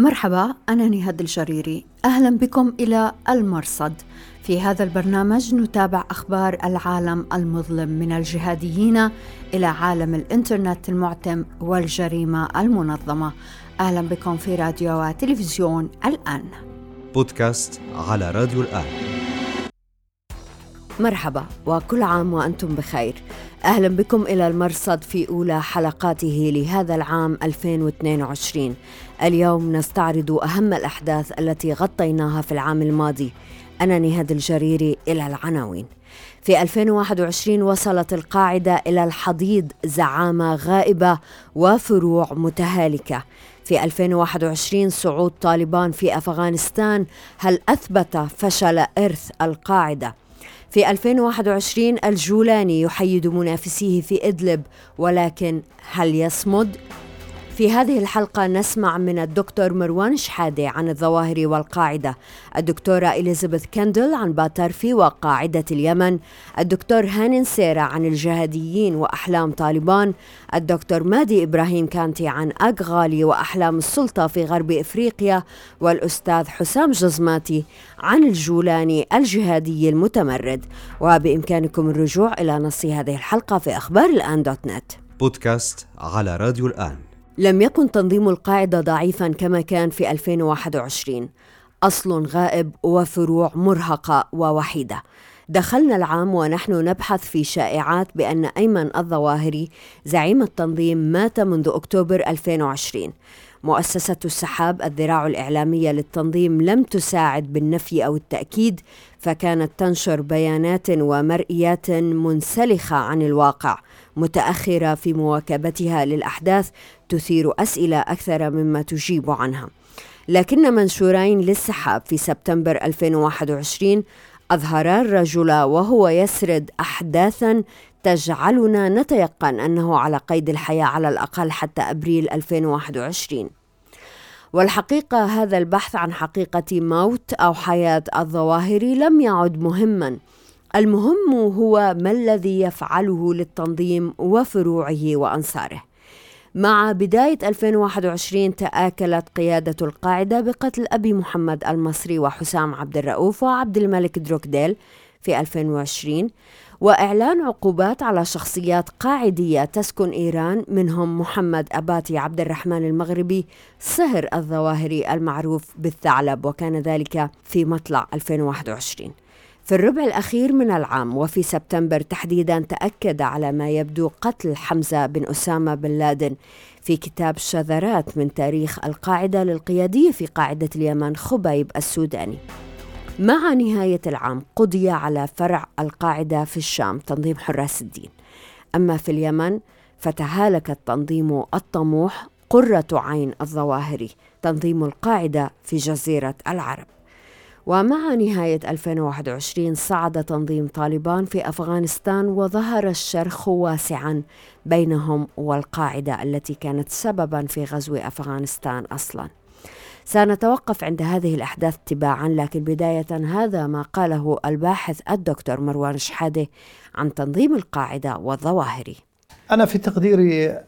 مرحبا أنا نهاد الجريري. أهلا بكم إلى المرصد. في هذا البرنامج نتابع أخبار العالم المظلم من الجهاديين إلى عالم الإنترنت المعتم والجريمة المنظمة. أهلا بكم في راديو وتلفزيون الآن. بودكاست على راديو الآن. مرحبا وكل عام وأنتم بخير. أهلا بكم إلى المرصد في أولى حلقاته لهذا العام 2022 اليوم نستعرض أهم الأحداث التي غطيناها في العام الماضي. أنا نهاد الجريري إلى العناوين. في 2021 وصلت القاعدة إلى الحضيض زعامة غائبة وفروع متهالكة. في 2021 صعود طالبان في أفغانستان هل أثبت فشل إرث القاعدة؟ في 2021 الجولاني يحيد منافسيه في إدلب ولكن هل يصمد؟ في هذه الحلقة نسمع من الدكتور مروان شحادة عن الظواهر والقاعدة الدكتورة إليزابيث كندل عن باترفي وقاعدة اليمن الدكتور هانين سيرا عن الجهاديين وأحلام طالبان الدكتور مادي إبراهيم كانتي عن أغالي وأحلام السلطة في غرب إفريقيا والأستاذ حسام جزماتي عن الجولاني الجهادي المتمرد. وبإمكانكم الرجوع إلى نص هذه الحلقة في أخبار الآن دوت نت. بودكاست على راديو الآن. لم يكن تنظيم القاعدة ضعيفا كما كان في 2021 أصل غائب وفروع مرهقة ووحيدة. دخلنا العام ونحن نبحث في شائعات بأن أيمن الظواهري زعيم التنظيم مات منذ أكتوبر 2020 مؤسسة السحاب الذراع الإعلامية للتنظيم لم تساعد بالنفي أو التأكيد فكانت تنشر بيانات ومرئيات منسلخة عن الواقع متأخرة في مواكبتها للأحداث تثير أسئلة أكثر مما تجيب عنها. لكن منشورين للسحاب في سبتمبر 2021 أظهرا الرجل وهو يسرد أحداثا تجعلنا نتيقن أنه على قيد الحياة على الأقل حتى أبريل 2021 والحقيقة هذا البحث عن حقيقة موت أو حياة الظواهر لم يعد مهما. المهم هو ما الذي يفعله للتنظيم وفروعه وأنصاره. مع بداية 2021 تآكلت قيادة القاعدة بقتل أبي محمد المصري وحسام عبد الرؤوف وعبد الملك دروكديل في 2020 وإعلان عقوبات على شخصيات قاعدية تسكن إيران منهم محمد أباتي عبد الرحمن المغربي صهر الظواهري المعروف بالثعلب وكان ذلك في مطلع 2021 في الربع الأخير من العام وفي سبتمبر تحديدا تأكد على ما يبدو قتل حمزة بن أسامة بن لادن في كتاب شذرات من تاريخ القاعدة للقيادي في قاعدة اليمن خبيب السوداني. مع نهاية العام قضي على فرع القاعدة في الشام تنظيم حراس الدين. أما في اليمن فتهالك التنظيم الطموح قرة عين الظواهري تنظيم القاعدة في جزيرة العرب. ومع نهاية 2021 صعد تنظيم طالبان في أفغانستان وظهر الشرخ واسعا بينهم والقاعدة التي كانت سببا في غزو أفغانستان أصلا. سنتوقف عند هذه الأحداث تباعا لكن بداية هذا ما قاله الباحث الدكتور مروان شحادة عن تنظيم القاعدة والظواهر أنا في تقديري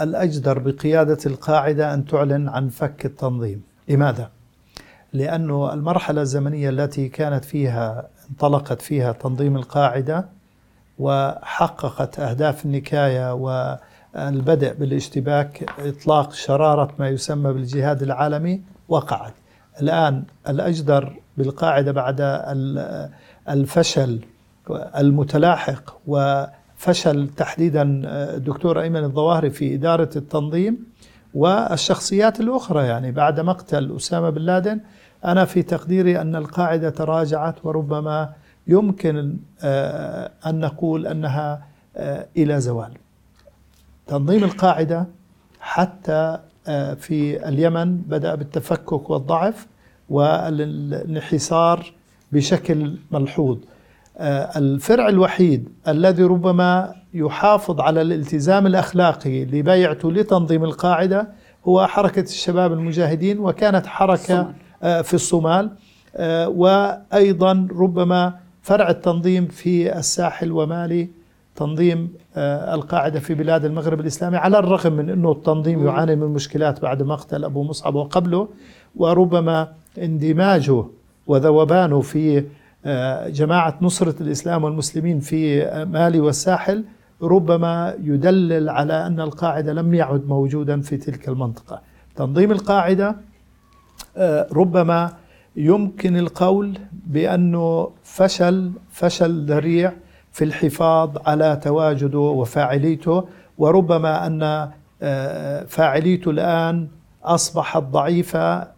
الأجدر بقيادة القاعدة أن تعلن عن فك التنظيم لماذا؟ لأنه المرحلة الزمنية التي كانت فيها انطلقت فيها تنظيم القاعدة وحققت أهداف النكاية والبدء بالاشتباك إطلاق شرارة ما يسمى بالجهاد العالمي وقعت. الآن الأجدر بالقاعدة بعد الفشل المتلاحق وفشل تحديدا الدكتور أيمن الظواهري في إدارة التنظيم والشخصيات الأخرى يعني بعد مقتل أسامة بن لادن أنا في تقديري أن القاعدة تراجعت وربما يمكن أن نقول أنها إلى زوال. تنظيم القاعدة حتى في اليمن بدأ بالتفكك والضعف والانحسار بشكل ملحوظ. الفرع الوحيد الذي ربما يحافظ على الالتزام الأخلاقي لبيعته لتنظيم القاعدة هو حركة الشباب المجاهدين وكانت حركة في الصومال. وأيضا ربما فرع التنظيم في الساحل ومالي. تنظيم آه، القاعدة في بلاد المغرب الإسلامي على الرغم من أنه التنظيم يعاني من مشكلات بعد مقتل أبو مصعب وقبله وربما اندماجه وذوبانه في آه، جماعة نصرة الإسلام والمسلمين في مالي والساحل ربما يدلل على أن القاعدة لم يعد موجودا في تلك المنطقة. تنظيم القاعدة آه، ربما يمكن القول بأنه فشل فشل ذريع في الحفاظ على تواجده وفاعليته وربما أن آه، فاعليته الآن أصبحت ضعيفة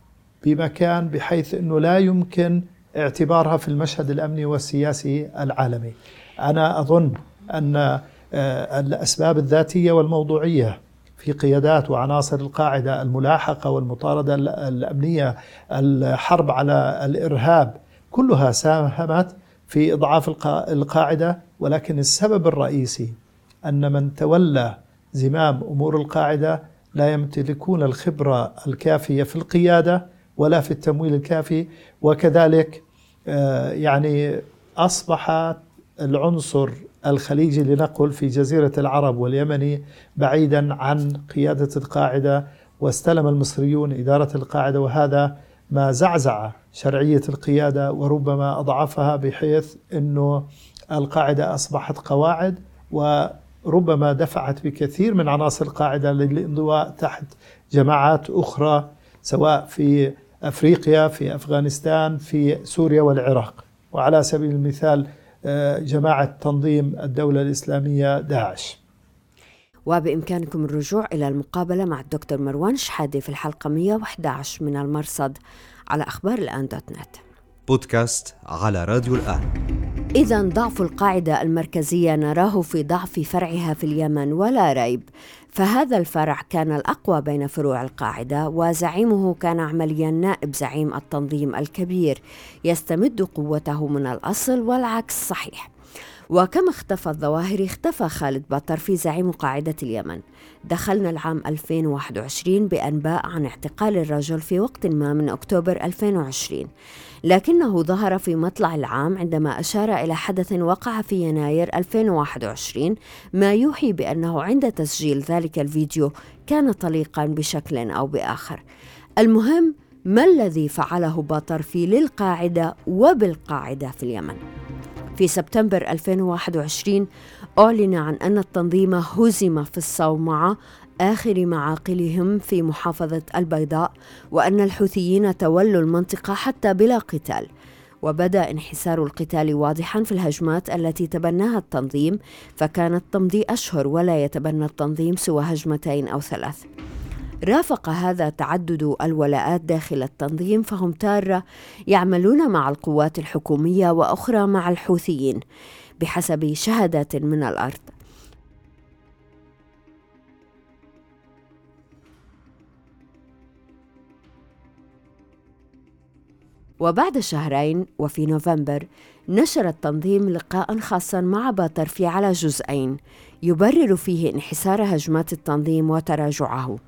بمكان بحيث أنه لا يمكن اعتبارها في المشهد الأمني والسياسي العالمي. أنا أظن أن آه، الأسباب الذاتية والموضوعية في قيادات وعناصر القاعدة الملاحقة والمطاردة الأمنية الحرب على الإرهاب كلها ساهمت في إضعاف القاعدة ولكن السبب الرئيسي أن من تولى زمام أمور القاعدة لا يمتلكون الخبرة الكافية في القيادة ولا في التمويل الكافي وكذلك آه، يعني أصبح العنصر الخليجي لنقل في جزيرة العرب واليمني بعيدا عن قيادة القاعدة واستلم المصريون إدارة القاعدة وهذا ما زعزع شرعية القيادة وربما أضعفها بحيث أنه القاعدة أصبحت قواعد وربما دفعت بكثير من عناصر القاعدة للانضواء تحت جماعات أخرى سواء في أفريقيا في أفغانستان في سوريا والعراق. وعلى سبيل المثال آه، جماعة تنظيم الدولة الإسلامية داعش. وبإمكانكم الرجوع إلى المقابلة مع الدكتور مروان شحادي في الحلقة 111 من المرصد على أخبار الآن دوت نت. بودكاست على راديو الآن. إذا ضعف القاعدة المركزية نراه في ضعف فرعها في اليمن ولا ريب فهذا الفرع كان الأقوى بين فروع القاعدة وزعيمه كان عمليا نائب زعيم التنظيم الكبير يستمد قوته من الأصل والعكس صحيح. وكما اختفى الظواهر؟ اختفى خالد بطر في زعيم قاعدة اليمن. دخلنا العام 2021 بأنباء عن اعتقال الرجل في وقت ما من أكتوبر 2020 لكنه ظهر في مطلع العام عندما أشار إلى حدث وقع في يناير 2021 ما يوحي بأنه عند تسجيل ذلك الفيديو كان طليقا بشكل أو بآخر. المهم ما الذي فعله باطرفي للقاعدة وبالقاعدة في اليمن؟ في سبتمبر 2021 أعلن عن أن التنظيم هزم في الصومعة آخر معاقلهم في محافظة البيضاء وأن الحوثيين تولوا المنطقة حتى بلا قتال. وبدأ انحسار القتال واضحا في الهجمات التي تبناها التنظيم فكانت تمضي أشهر ولا يتبنى التنظيم سوى هجمتين أو ثلاث. رافق هذا تعدد الولاءات داخل التنظيم فهم تارة يعملون مع القوات الحكومية وأخرى مع الحوثيين بحسب شهادات من الأرض. وبعد شهرين وفي نوفمبر نشر التنظيم لقاء خاصا مع باترفي على جزئين يبرر فيه انحسار هجمات التنظيم وتراجعه.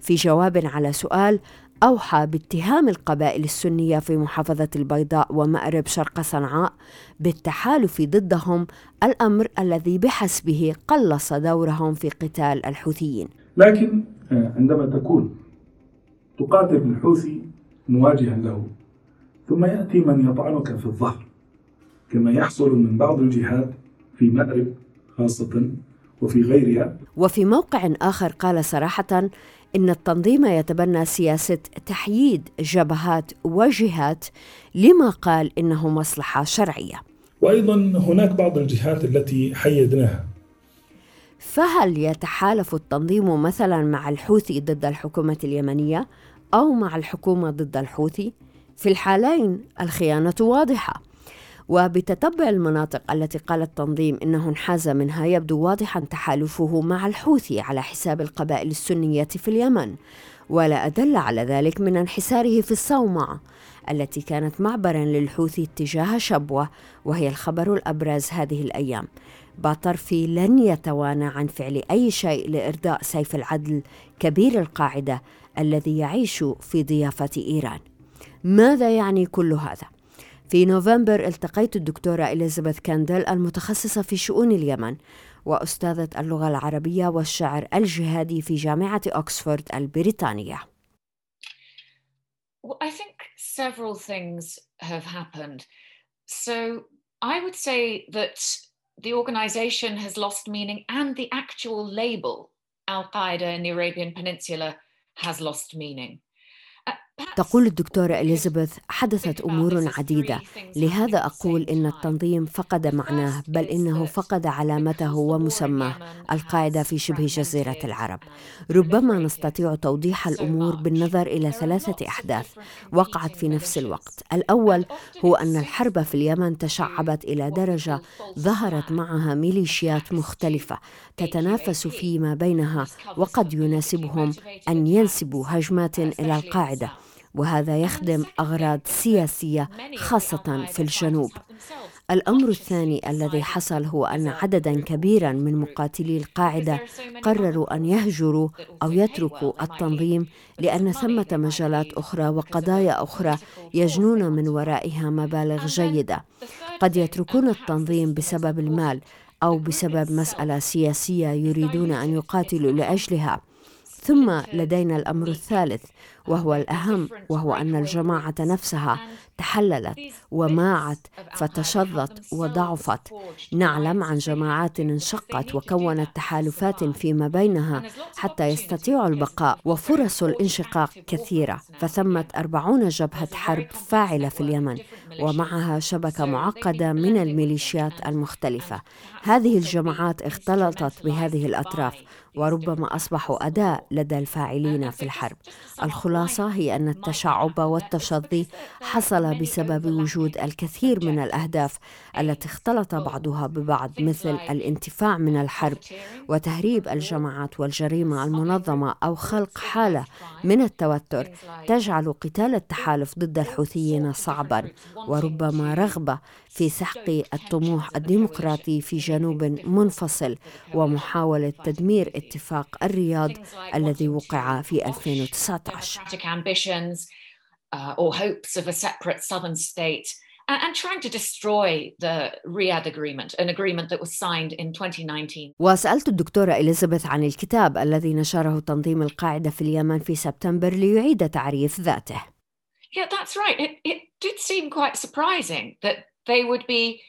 في جواب على سؤال أوحى باتهام القبائل السنية في محافظة البيضاء ومأرب شرق صنعاء بالتحالف ضدهم الأمر الذي بحسبه قلص دورهم في قتال الحوثيين. لكن آه، عندما تكون تقاتل الحوثي مواجها له ثم يأتي من يطعنك في الظهر كما يحصل من بعض الجهات في مأرب خاصة وفي غيرها. وفي موقع آخر قال صراحة إن التنظيم يتبنى سياسة تحييد جبهات وجهات لما قال إنه مصلحة شرعية. وأيضا هناك بعض الجهات التي حيدناها. فهل يتحالف التنظيم مثلا مع الحوثي ضد الحكومة اليمنية أو مع الحكومة ضد الحوثي؟ في الحالين الخيانة واضحة. وبتتبع المناطق التي قال التنظيم إنه انحاز منها يبدو واضحا تحالفه مع الحوثي على حساب القبائل السنية في اليمن. ولا أدل على ذلك من انحساره في الصومعة التي كانت معبرا للحوثي اتجاه شبوة وهي الخبر الأبرز هذه الأيام. باطرفي لن يتوانى عن فعل أي شيء لإرضاء سيف العدل كبير القاعدة الذي يعيش في ضيافة إيران. ماذا يعني كل هذا؟ في نوفمبر التقيت الدكتورة إليزابيث كاندل المتخصصة في شؤون اليمن وأستاذة اللغة العربية والشعر الجهادي في جامعة أكسفورد البريطانية. Well, I think several things have happened. So I would say that the organization has lost meaning and the actual label, Al Qaeda in the Arabian Peninsula, has lost meaning. تقول الدكتورة إليزابيث حدثت أمور عديدة. لهذا أقول إن التنظيم فقد معناه بل إنه فقد علامته ومسماه القاعدة في شبه جزيرة العرب. ربما نستطيع توضيح الأمور بالنظر إلى ثلاثة أحداث وقعت في نفس الوقت. الأول هو أن الحرب في اليمن تشعبت إلى درجة ظهرت معها ميليشيات مختلفة تتنافس فيما بينها وقد يناسبهم أن ينسبوا هجمات إلى القاعدة. وهذا يخدم أغراض سياسية خاصة في الجنوب. الأمر الثاني الذي حصل هو أن عددا كبيرا من مقاتلي القاعدة قرروا أن يهجروا أو يتركوا التنظيم لأن ثمة مجالات أخرى وقضايا أخرى يجنون من ورائها مبالغ جيدة. قد يتركون التنظيم بسبب المال أو بسبب مسألة سياسية يريدون أن يقاتلوا لأجلها. ثم لدينا الأمر الثالث وهو الأهم وهو أن الجماعة نفسها تحللت وماعت فتشظت وضعفت. نعلم عن جماعات انشقت وكونت تحالفات فيما بينها حتى يستطيعوا البقاء وفرص الانشقاق كثيرة فثمه أربعون جبهة حرب فاعلة في اليمن ومعها شبكة معقدة من الميليشيات المختلفة. هذه الجماعات اختلطت بهذه الأطراف وربما أصبحوا اداه لدى الفاعلين في الحرب. الخلاصة هي أن التشعب والتشظي حصل بسبب وجود الكثير من الأهداف التي اختلط بعضها ببعض مثل الانتفاع من الحرب وتهريب الجماعات والجريمة المنظمة أو خلق حالة من التوتر تجعل قتال التحالف ضد الحوثيين صعبا. وربما رغبة في سحق الطموح الديمقراطي في جنوب منفصل ومحاولة تدمير اتفاق الرياض الذي وقع في 2019 uh, or hopes of a separate southern state and, and trying to destroy the Riyadh Agreement, an agreement that was signed in 2019. وسألت الدكتورة إليزابيث عن الكتاب الذي نشره تنظيم القاعدة في اليمن في سبتمبر ليعيد تعريف ذاته. Yeah, that's right. It, it did seem quite surprising that they would be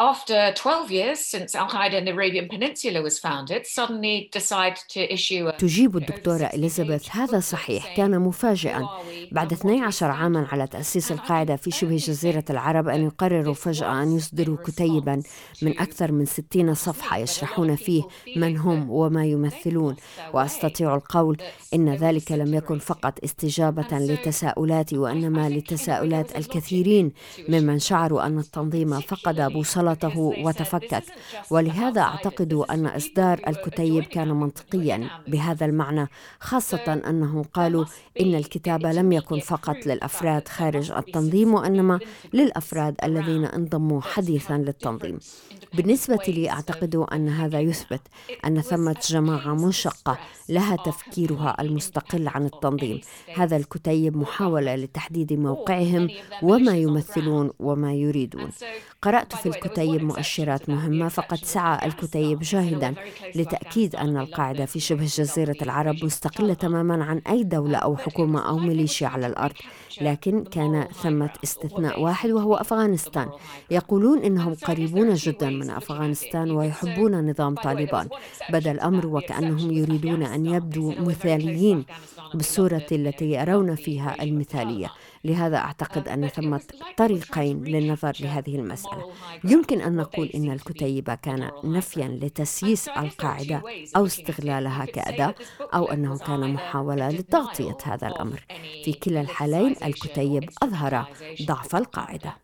after 12 years since Al Qaeda in the Arabian Peninsula was founded, suddenly decide to issue a تجيب الدكتورة إليزابيث هذا صحيح. كان مفاجئا. بعد 12 عاما على تأسيس القاعدة في شبه جزيرة العرب أن يقرروا فجأة أن يصدروا كتيبا من أكثر من 60 صفحة يشرحون فيه من هم وما يمثلون. وأستطيع القول إن ذلك لم يكن فقط استجابة لتساؤلاتي وإنما لتساؤلات الكثيرين ممن شعروا أن التنظيم فقد بوصلة بوصلته وتفكك ولهذا أعتقد أن إصدار الكتيب كان منطقيا بهذا المعنى خاصة أنهم قالوا إن الكتاب لم يكن فقط للأفراد خارج التنظيم وإنما للأفراد الذين انضموا حديثا للتنظيم. بالنسبة لي أعتقد أن هذا يثبت أن ثمة جماعة منشقة لها تفكيرها المستقل عن التنظيم. هذا الكتيب محاولة لتحديد موقعهم وما يمثلون وما يريدون. قرأت في الكتيب مؤشرات مهمة فقد سعى الكتيب جاهدا لتأكيد أن القاعدة في شبه جزيرة العرب مستقلة تماما عن أي دولة أو حكومة أو ميليشيا على الأرض لكن كان ثمة استثناء واحد وهو أفغانستان. يقولون إنهم قريبون جدا من أفغانستان ويحبون نظام طالبان. بدا الأمر وكأنهم يريدون أن يبدوا مثاليين بالصورة التي يرون فيها المثالية. لهذا أعتقد أن ثمة طريقين للنظر لهذه المسألة. يمكن أن نقول إن الكتيب كان نفيا لتسييس القاعدة أو استغلالها كأداة أو أنه كان محاولة لتغطية هذا الأمر. في كلا الحالين الكتيب أظهر ضعف القاعدة.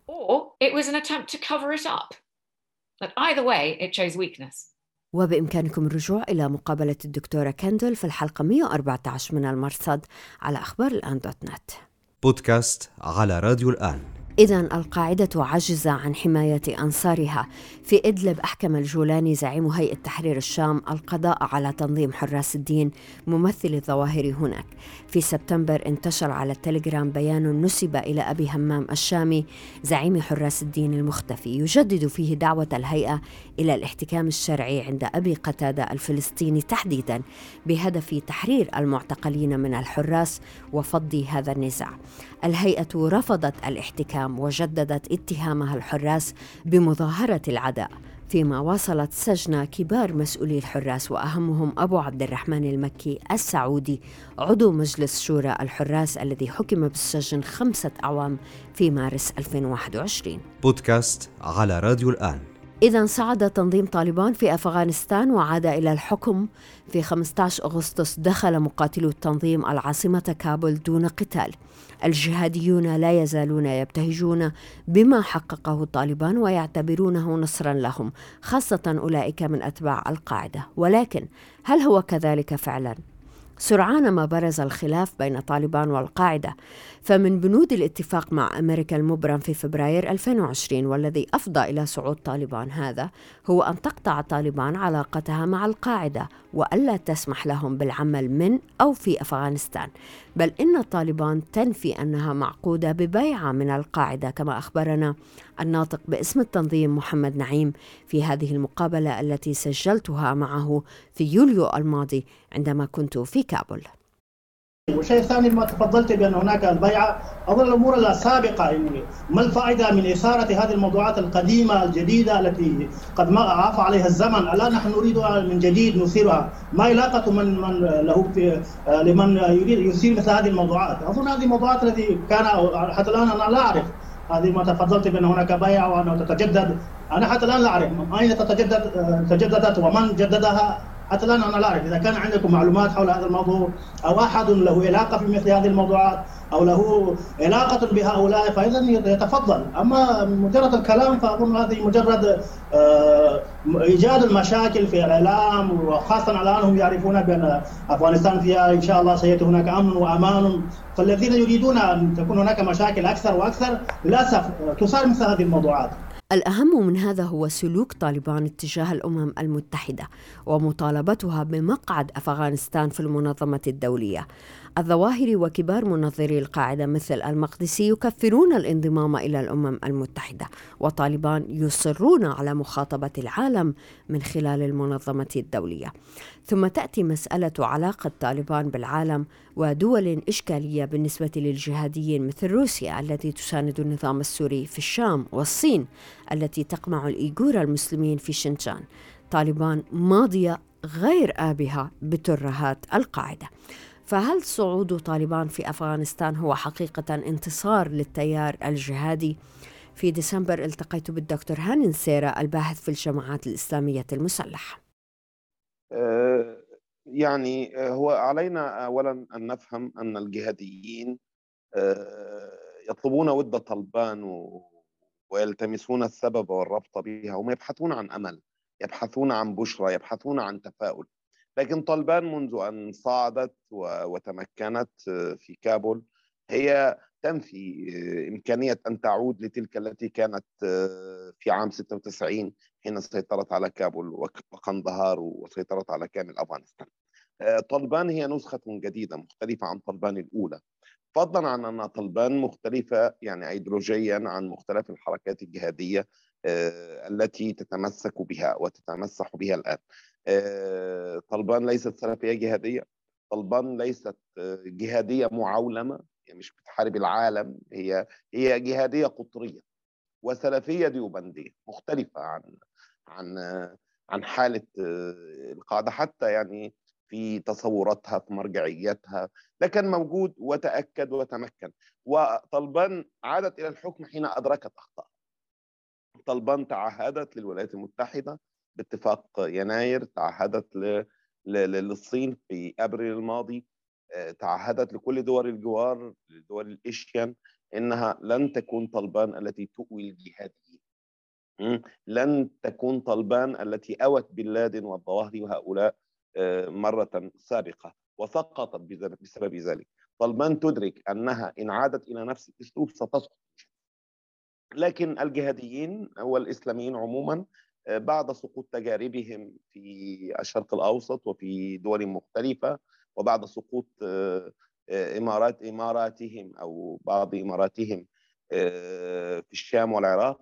وبإمكانكم الرجوع إلى مقابلة الدكتورة كندل في الحلقة 114 من المرصد على أخبار الآن دوت نت. بودكاست على راديو الآن. إذا القاعدة عجز عن حماية أنصارها. في إدلب أحكم الجولاني زعيم هيئة تحرير الشام القضاء على تنظيم حراس الدين ممثل الظواهر هناك. في سبتمبر انتشر على التليجرام بيان نسب إلى أبي همام الشامي زعيم حراس الدين المختفي. يجدد فيه دعوة الهيئة إلى الاحتكام الشرعي عند أبي قتادة الفلسطيني تحديدا بهدف تحرير المعتقلين من الحراس وفض هذا النزاع. الهيئة رفضت الاحتكام وجددت اتهامها الحراس بمظاهرة العداء فيما واصلت سجن كبار مسؤولي الحراس وأهمهم أبو عبد الرحمن المكي السعودي عضو مجلس شورى الحراس الذي حكم بالسجن خمسة أعوام في مارس 2021 بودكاست على راديو الآن. إذا صعد تنظيم طالبان في أفغانستان وعاد إلى الحكم. في 15 أغسطس دخل مقاتلو التنظيم العاصمة كابول دون قتال. الجهاديون لا يزالون يبتهجون بما حققه طالبان ويعتبرونه نصرا لهم خاصة أولئك من أتباع القاعدة. ولكن هل هو كذلك فعلا؟ سرعان ما برز الخلاف بين طالبان والقاعدة. فمن بنود الاتفاق مع أمريكا المبرم في فبراير 2020 والذي أفضى إلى صعود طالبان هذا هو أن تقطع طالبان علاقتها مع القاعدة وألا تسمح لهم بالعمل من أو في أفغانستان. بل إن طالبان تنفي أنها معقودة ببيعة من القاعدة كما أخبرنا الناطق باسم التنظيم محمد نعيم في هذه المقابلة التي سجلتها معه في يوليو الماضي عندما كنت في كابول. والشيء الثاني ما تفضلت بان هناك البيعة أظن الأمور السابقه يعني. ما الفائدة من إثارة هذه الموضوعات القديمة الجديدة التي قد ما عفى عليها الزمن؟ الان نحن نريدها من جديد نثيرها؟ ما علاقة من من له في لمن يريد يثير مثل هذه الموضوعات؟ أظن هذه الموضوعات التي كان حتى الآن أنا لا أعرف. هذه ما تفضلت بان هناك بيعة وانها تتجدد. أنا حتى الآن لا أعرف. أين تتجدد تجددت ومن جددها؟ حتى الآن أنا لا أعرف إذا كان عندكم معلومات حول هذا الموضوع أو أحد له علاقة في مثل هذه الموضوعات أو له علاقة بهؤلاء فإذا يتفضل. أما مجرد الكلام فأظن هذه مجرد آه، إيجاد المشاكل في الإعلام وخاصة الآن هم يعرفون بأن أفغانستان فيها إن شاء الله سيأتي هناك أمن وأمان. فالذين يريدون أن تكون هناك مشاكل أكثر وأكثر للأسف تثار مثل هذه الموضوعات. الأهم من هذا هو سلوك طالبان اتجاه الأمم المتحدة ومطالبتها بمقعد أفغانستان في المنظمة الدولية. الظواهري وكبار منظري القاعدة مثل المقدسي يكفرون الانضمام إلى الأمم المتحدة وطالبان يصرون على مخاطبة العالم من خلال المنظمة الدولية. ثم تأتي مسألة علاقة طالبان بالعالم ودول إشكالية بالنسبة للجهاديين مثل روسيا التي تساند النظام السوري في الشام والصين التي تقمع الإيغور المسلمين في شنشان. طالبان ماضية غير آبهة بترهات القاعدة. فهل صعود طالبان في أفغانستان هو حقيقة انتصار للتيار الجهادي؟ في ديسمبر التقيت بالدكتور هانن سيرا الباحث في الجماعات الإسلامية المسلحة. يعني هو علينا اولا أن نفهم أن الجهاديين يطلبون ود طلبان ويلتمسون السبب والربط بها هم يبحثون عن أمل يبحثون عن بشرى يبحثون عن تفاؤل لكن طالبان منذ أن صعدت وتمكنت في كابول هي تنفي إمكانية أن تعود لتلك التي كانت في عام 96 حين سيطرت على كابول وقندهار وسيطرت على كامل أفغانستان. طالبان هي نسخة جديدة مختلفة عن طالبان الأولى. فضلا عن أن طالبان مختلفة يعني ايديولوجيا عن مختلف الحركات الجهادية التي تتمسك بها وتتمسح بها الآن. طالبان ليست سلفية جهادية. طالبان ليست جهادية معولمه يعني مش بتحارب العالم هي هي جهادية قطرية وسلفية ديوبندية مختلفة عن عن عن حالة القاعده حتى يعني في تصوراتها في مرجعياتها لكن موجود وتأكد وتمكن. وطالبان عادت إلى الحكم حين أدركت أخطاء. طالبان تعهدت للولايات المتحدة باتفاق يناير تعهدت. للصين في أبريل الماضي تعهدت لكل دول الجوار لدول الاشيان إنها لن تكون طلبان التي تؤوي الجهاديين لن تكون طلبان التي أوت بن لادن والظواهري وهؤلاء مرة سابقة. وسقطت بسبب ذلك. طلبان تدرك أنها إن عادت إلى نفس الأسلوب ستسقط. لكن الجهاديين والإسلاميين عموما بعد سقوط تجاربهم في الشرق الأوسط وفي دول مختلفة وبعد سقوط إمارات إماراتهم أو بعض إماراتهم في الشام والعراق.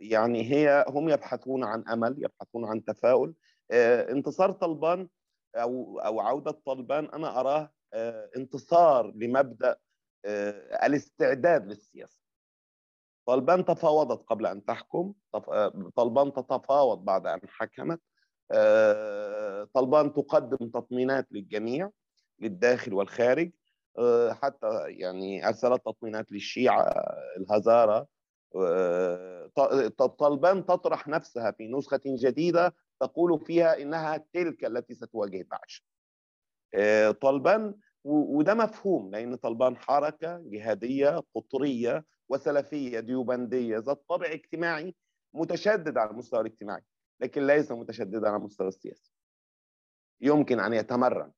يعني هي هم يبحثون عن أمل يبحثون عن تفاؤل. انتصار طلبان أو أو عودة طلبان أنا أراه انتصار لمبدأ الاستعداد للسياسة. طلبان تفاوضت قبل أن تحكم طلبان تتفاوض بعد أن حكمت. طلبان تقدم تطمينات للجميع للداخل والخارج. حتى يعني أرسلت تطمينات للشيعة الهزارة. طلبان تطرح نفسها في نسخة جديدة تقول فيها إنها تلك التي ستواجه داعش طلبان وده مفهوم لأن طلبان حركة جهادية قطرية وسلفية ديوبندية ذات طابع اجتماعي متشدد على المستوى الاجتماعي لكن ليس متشددا على المستوى السياسي. يمكن أن يتمرن.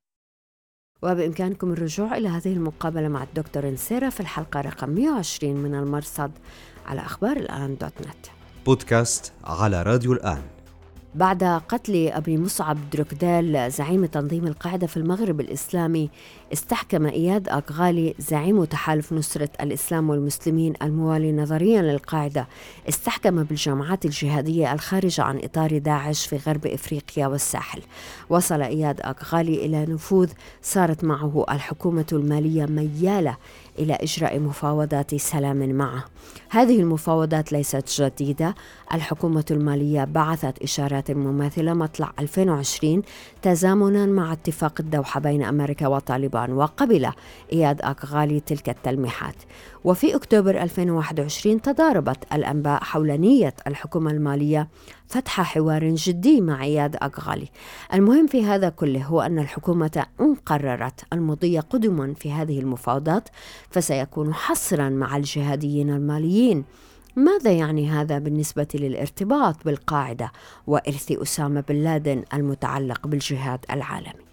وبإمكانكم الرجوع إلى هذه المقابلة مع الدكتور انسيرا في الحلقة رقم 120 من المرصد على أخبار الآن دوت نت. بودكاست على راديو الآن. بعد قتل أبي مصعب دروكدال زعيم تنظيم القاعدة في المغرب الإسلامي استحكم إياد أغالي زعيم تحالف نصرة الإسلام والمسلمين الموالي نظريا للقاعدة. استحكم بالجماعات الجهادية الخارجة عن إطار داعش في غرب إفريقيا والساحل. وصل إياد أغالي إلى نفوذ صارت معه الحكومة المالية ميالة إلى إجراء مفاوضات سلام معه. هذه المفاوضات ليست جديدة. الحكومة المالية بعثت إشارات مماثلة مطلع 2020 تزامنا مع اتفاق الدوحة بين أمريكا وطالبان. وقبل إياد أغالي تلك التلميحات. وفي أكتوبر 2021 تضاربت الأنباء حول نية الحكومة المالية فتح حوار جدي مع إياد أغالي. المهم في هذا كله هو أن الحكومة إن قررت المضي قدما في هذه المفاوضات فسيكون حصرا مع الجهاديين الماليين. ماذا يعني هذا بالنسبة للارتباط بالقاعدة وإرث أسامة بن لادن المتعلق بالجهاد العالمي؟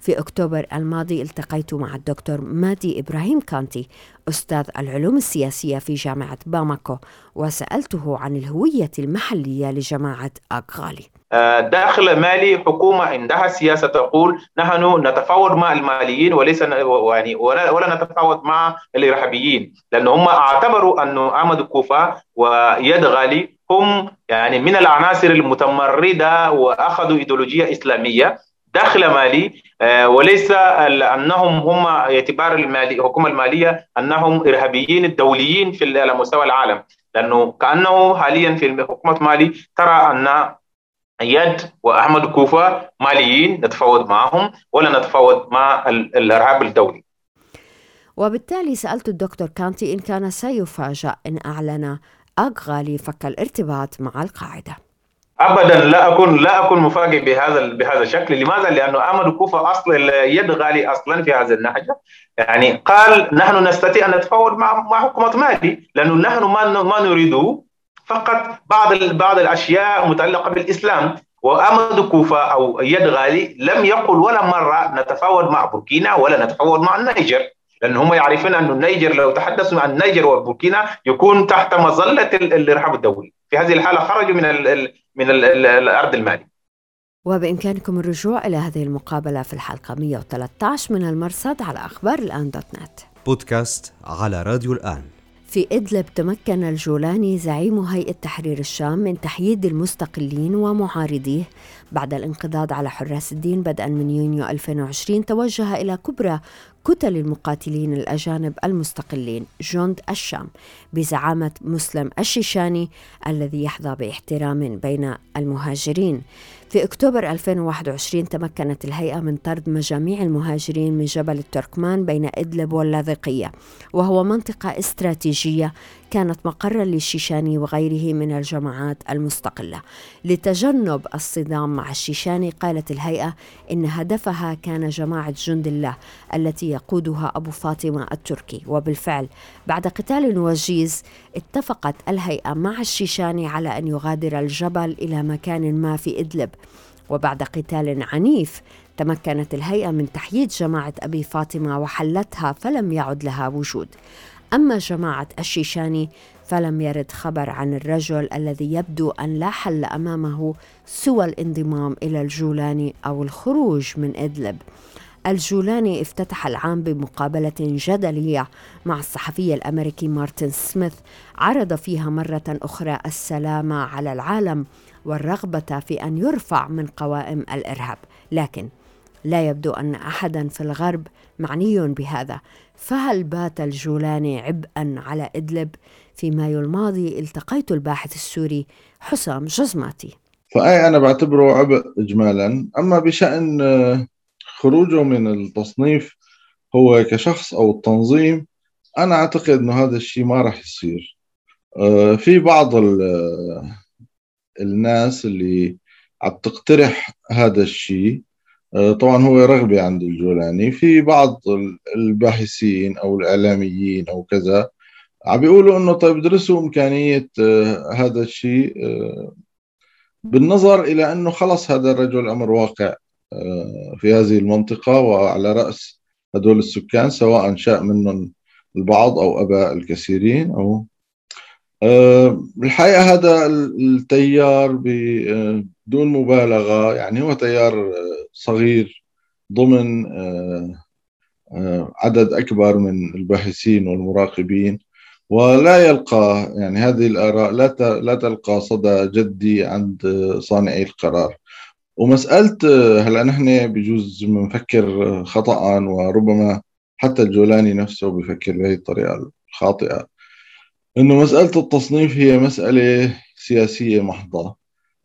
في أكتوبر الماضي التقيت مع الدكتور مادي إبراهيم كانتي أستاذ العلوم السياسية في جامعة باماكو وسألته عن الهوية المحلية لجماعة أغالي. آه، داخل مالي حكومة عندها سياسة تقول نحن نتفاوض مع الماليين وليس يعني ولا, نتفاوض مع الإرهابيين لأن هم اعتبروا أن أحمد كوفا ويد غالي هم يعني من العناصر المتمردة وأخذوا إيديولوجية إسلامية. داخل مالي آه، وليس أنهم هم اعتبار المالي الحكومة المالية أنهم إرهابيين الدوليين في على مستوى العالم. لأنه كأنه حاليا في حكومة مالي ترى أن يد وأحمد كوفا ماليين نتفاوض معهم ولا نتفاوض مع الإرهاب الدولي. وبالتالي سألت الدكتور كانتي إن كان سيفاجأ إن أعلن اغالي فك الارتباط مع القاعدة. ابدا لا اكون لا أكون مفاجئ بهذا بهذا الشكل. لماذا؟ لأنه أمادو كوفا أصلا إياد غالي أصلا في هذا النهج يعني قال نحن نستطيع أن نتفاوض مع مع حكومة مالي لأنه نحن ما ما نريده. فقط بعض بعض الأشياء متعلقة بالإسلام. وأمادو كوفا أو إياد غالي لم يقل ولا مرة نتفاوض مع بوركينا ولا نتفاوض مع النيجر لأن هم يعرفون أن النيجر لو تحدثوا عن النيجر وبوركينا يكون تحت مظلة الإرهاب الدولي. في هذه الحالة خرجوا من ال من ال الأرض المالي وبإمكانكم الرجوع إلى هذه المقابلة في الحلقة 113 من المرصد على أخبار الآن دوت نت. بودكاست على راديو الآن. في إدلب تمكن الجولاني زعيم هيئة تحرير الشام من تحييد المستقلين ومعارضيه بعد الانقضاض على حراس الدين بدءا من يونيو 2020 توجه إلى كبرى كتل المقاتلين الأجانب المستقلين جند الشام بزعامة مسلم الشيشاني الذي يحظى باحترام بين المهاجرين. في أكتوبر 2021 تمكنت الهيئة من طرد مجاميع المهاجرين من جبل التركمان بين إدلب واللاذقية وهو منطقة استراتيجية كانت مقرا للشيشاني وغيره من الجماعات المستقلة. لتجنب الصدام مع الشيشاني قالت الهيئة إن هدفها كان جماعة جند الله التي يقودها أبو فاطمة التركي. وبالفعل بعد قتال وجيز اتفقت الهيئة مع الشيشاني على أن يغادر الجبل إلى مكان ما في إدلب. وبعد قتال عنيف تمكنت الهيئة من تحييد جماعة أبي فاطمة وحلتها فلم يعد لها وجود. أما جماعة الشيشاني فلم يرد خبر عن الرجل الذي يبدو أن لا حل أمامه سوى الانضمام إلى الجولاني أو الخروج من إدلب. الجولاني افتتح العام بمقابلة جدلية مع الصحفي الأمريكي مارتن سميث عرض فيها مرة أخرى السلام على العالم والرغبة في أن يرفع من قوائم الإرهاب. لكن لا يبدو أن أحدا في الغرب معني بهذا. فهل بات الجولاني عبئا على إدلب؟ في مايو الماضي التقيت الباحث السوري حسام جزماتي. فأي أنا بعتبره عبء إجمالا. أما بشأن خروجه من التصنيف هو كشخص أو التنظيم أنا أعتقد أنه هذا الشيء ما راح يصير. آه، في بعض الناس اللي عم تقترح هذا الشيء آه، طبعا هو رغبة عند الجولاني. في بعض الباحثين أو الإعلاميين أو كذا عم بيقولوا إنه طيب درسوا إمكانية آه، هذا الشيء بالنظر إلى إنه خلص هذا الرجل أمر واقع في هذه المنطقة وعلى رأس هدول السكان سواء شاء منهم البعض أو أبى الكثيرين أو آه، الحقيقة هذا التيار بدون مبالغة يعني هو تيار صغير ضمن آه، آه، عدد أكبر من الباحثين والمراقبين ولا يلقى يعني هذه الآراء لا لا تلقى صدى جدي عند صانعي القرار. ومسألة هلا نحن بجوز بنفكر خطأ وربما حتى الجولاني نفسه بفكر بهي الطريقة الخاطئة. انه مسألة التصنيف هي مسألة سياسية محضة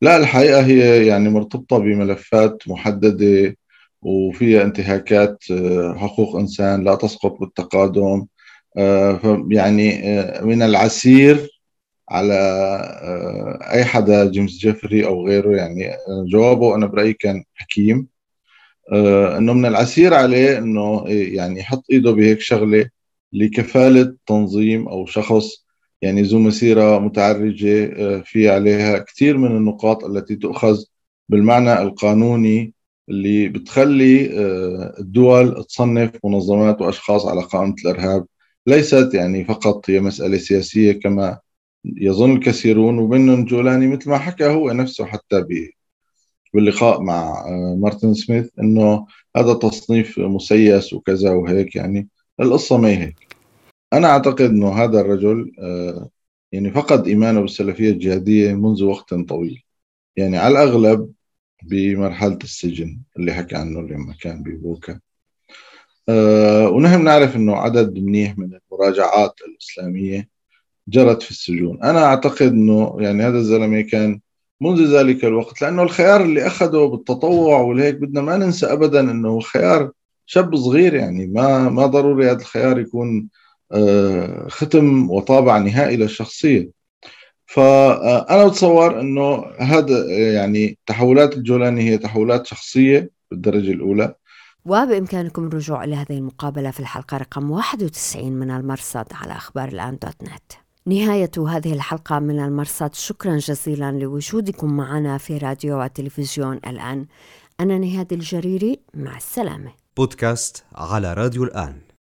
لا الحقيقة هي يعني مرتبطة بملفات محددة وفيها انتهاكات حقوق إنسان لا تسقط بالتقادم. يعني من العسير على آه، أي حدا جيمس جيفري أو غيره. يعني جوابه أنا برأيي كان حكيم. آه، إنه من العسير عليه إنه يعني يحط إيده بهيك شغلة لكفالة تنظيم أو شخص يعني ذو مسيرة متعرجة آه، في عليها كثير من النقاط التي تؤخذ بالمعنى القانوني اللي بتخلي الدول تصنف منظمات وأشخاص على قائمة الأرهاب. ليست يعني فقط هي مسألة سياسية كما يظن الكثيرون ومنهم جولاني مثل ما حكى هو نفسه حتى باللقاء مع آه، مارتن سميث إنه هذا تصنيف مسيس وكذا وهيك يعني. القصة ما هي هيك. أنا أعتقد إنه هذا الرجل آه، يعني فقد إيمانه بالسلفية الجهادية منذ وقت طويل. يعني على الأغلب بمرحلة السجن اللي حكى عنه لما كان ببوكا أه ونحن بنعرف إنه عدد منيح من المراجعات الإسلامية جرت في السجون. أنا أعتقد أنه يعني هذا الزلمة كان منذ ذلك الوقت لأنه الخيار اللي أخذه بالتطوع والهيك بدنا ما ننسى أبدا أنه خيار شاب صغير يعني ما ما ضروري هذا الخيار يكون آه، ختم وطابع نهائي للشخصية. فأنا بتصور أنه هذا يعني تحولات الجولاني هي تحولات شخصية بالدرجة الأولى. وبإمكانكم الرجوع إلى هذه المقابلة في الحلقة رقم 91 من المرصد على أخبار الآن دوت نت. نهاية هذه الحلقة من المرصد شكرا جزيلا لوجودكم معنا في راديو وتلفزيون الآن. أنا نهاد الجريري مع السلامة. بودكاست على راديو الآن.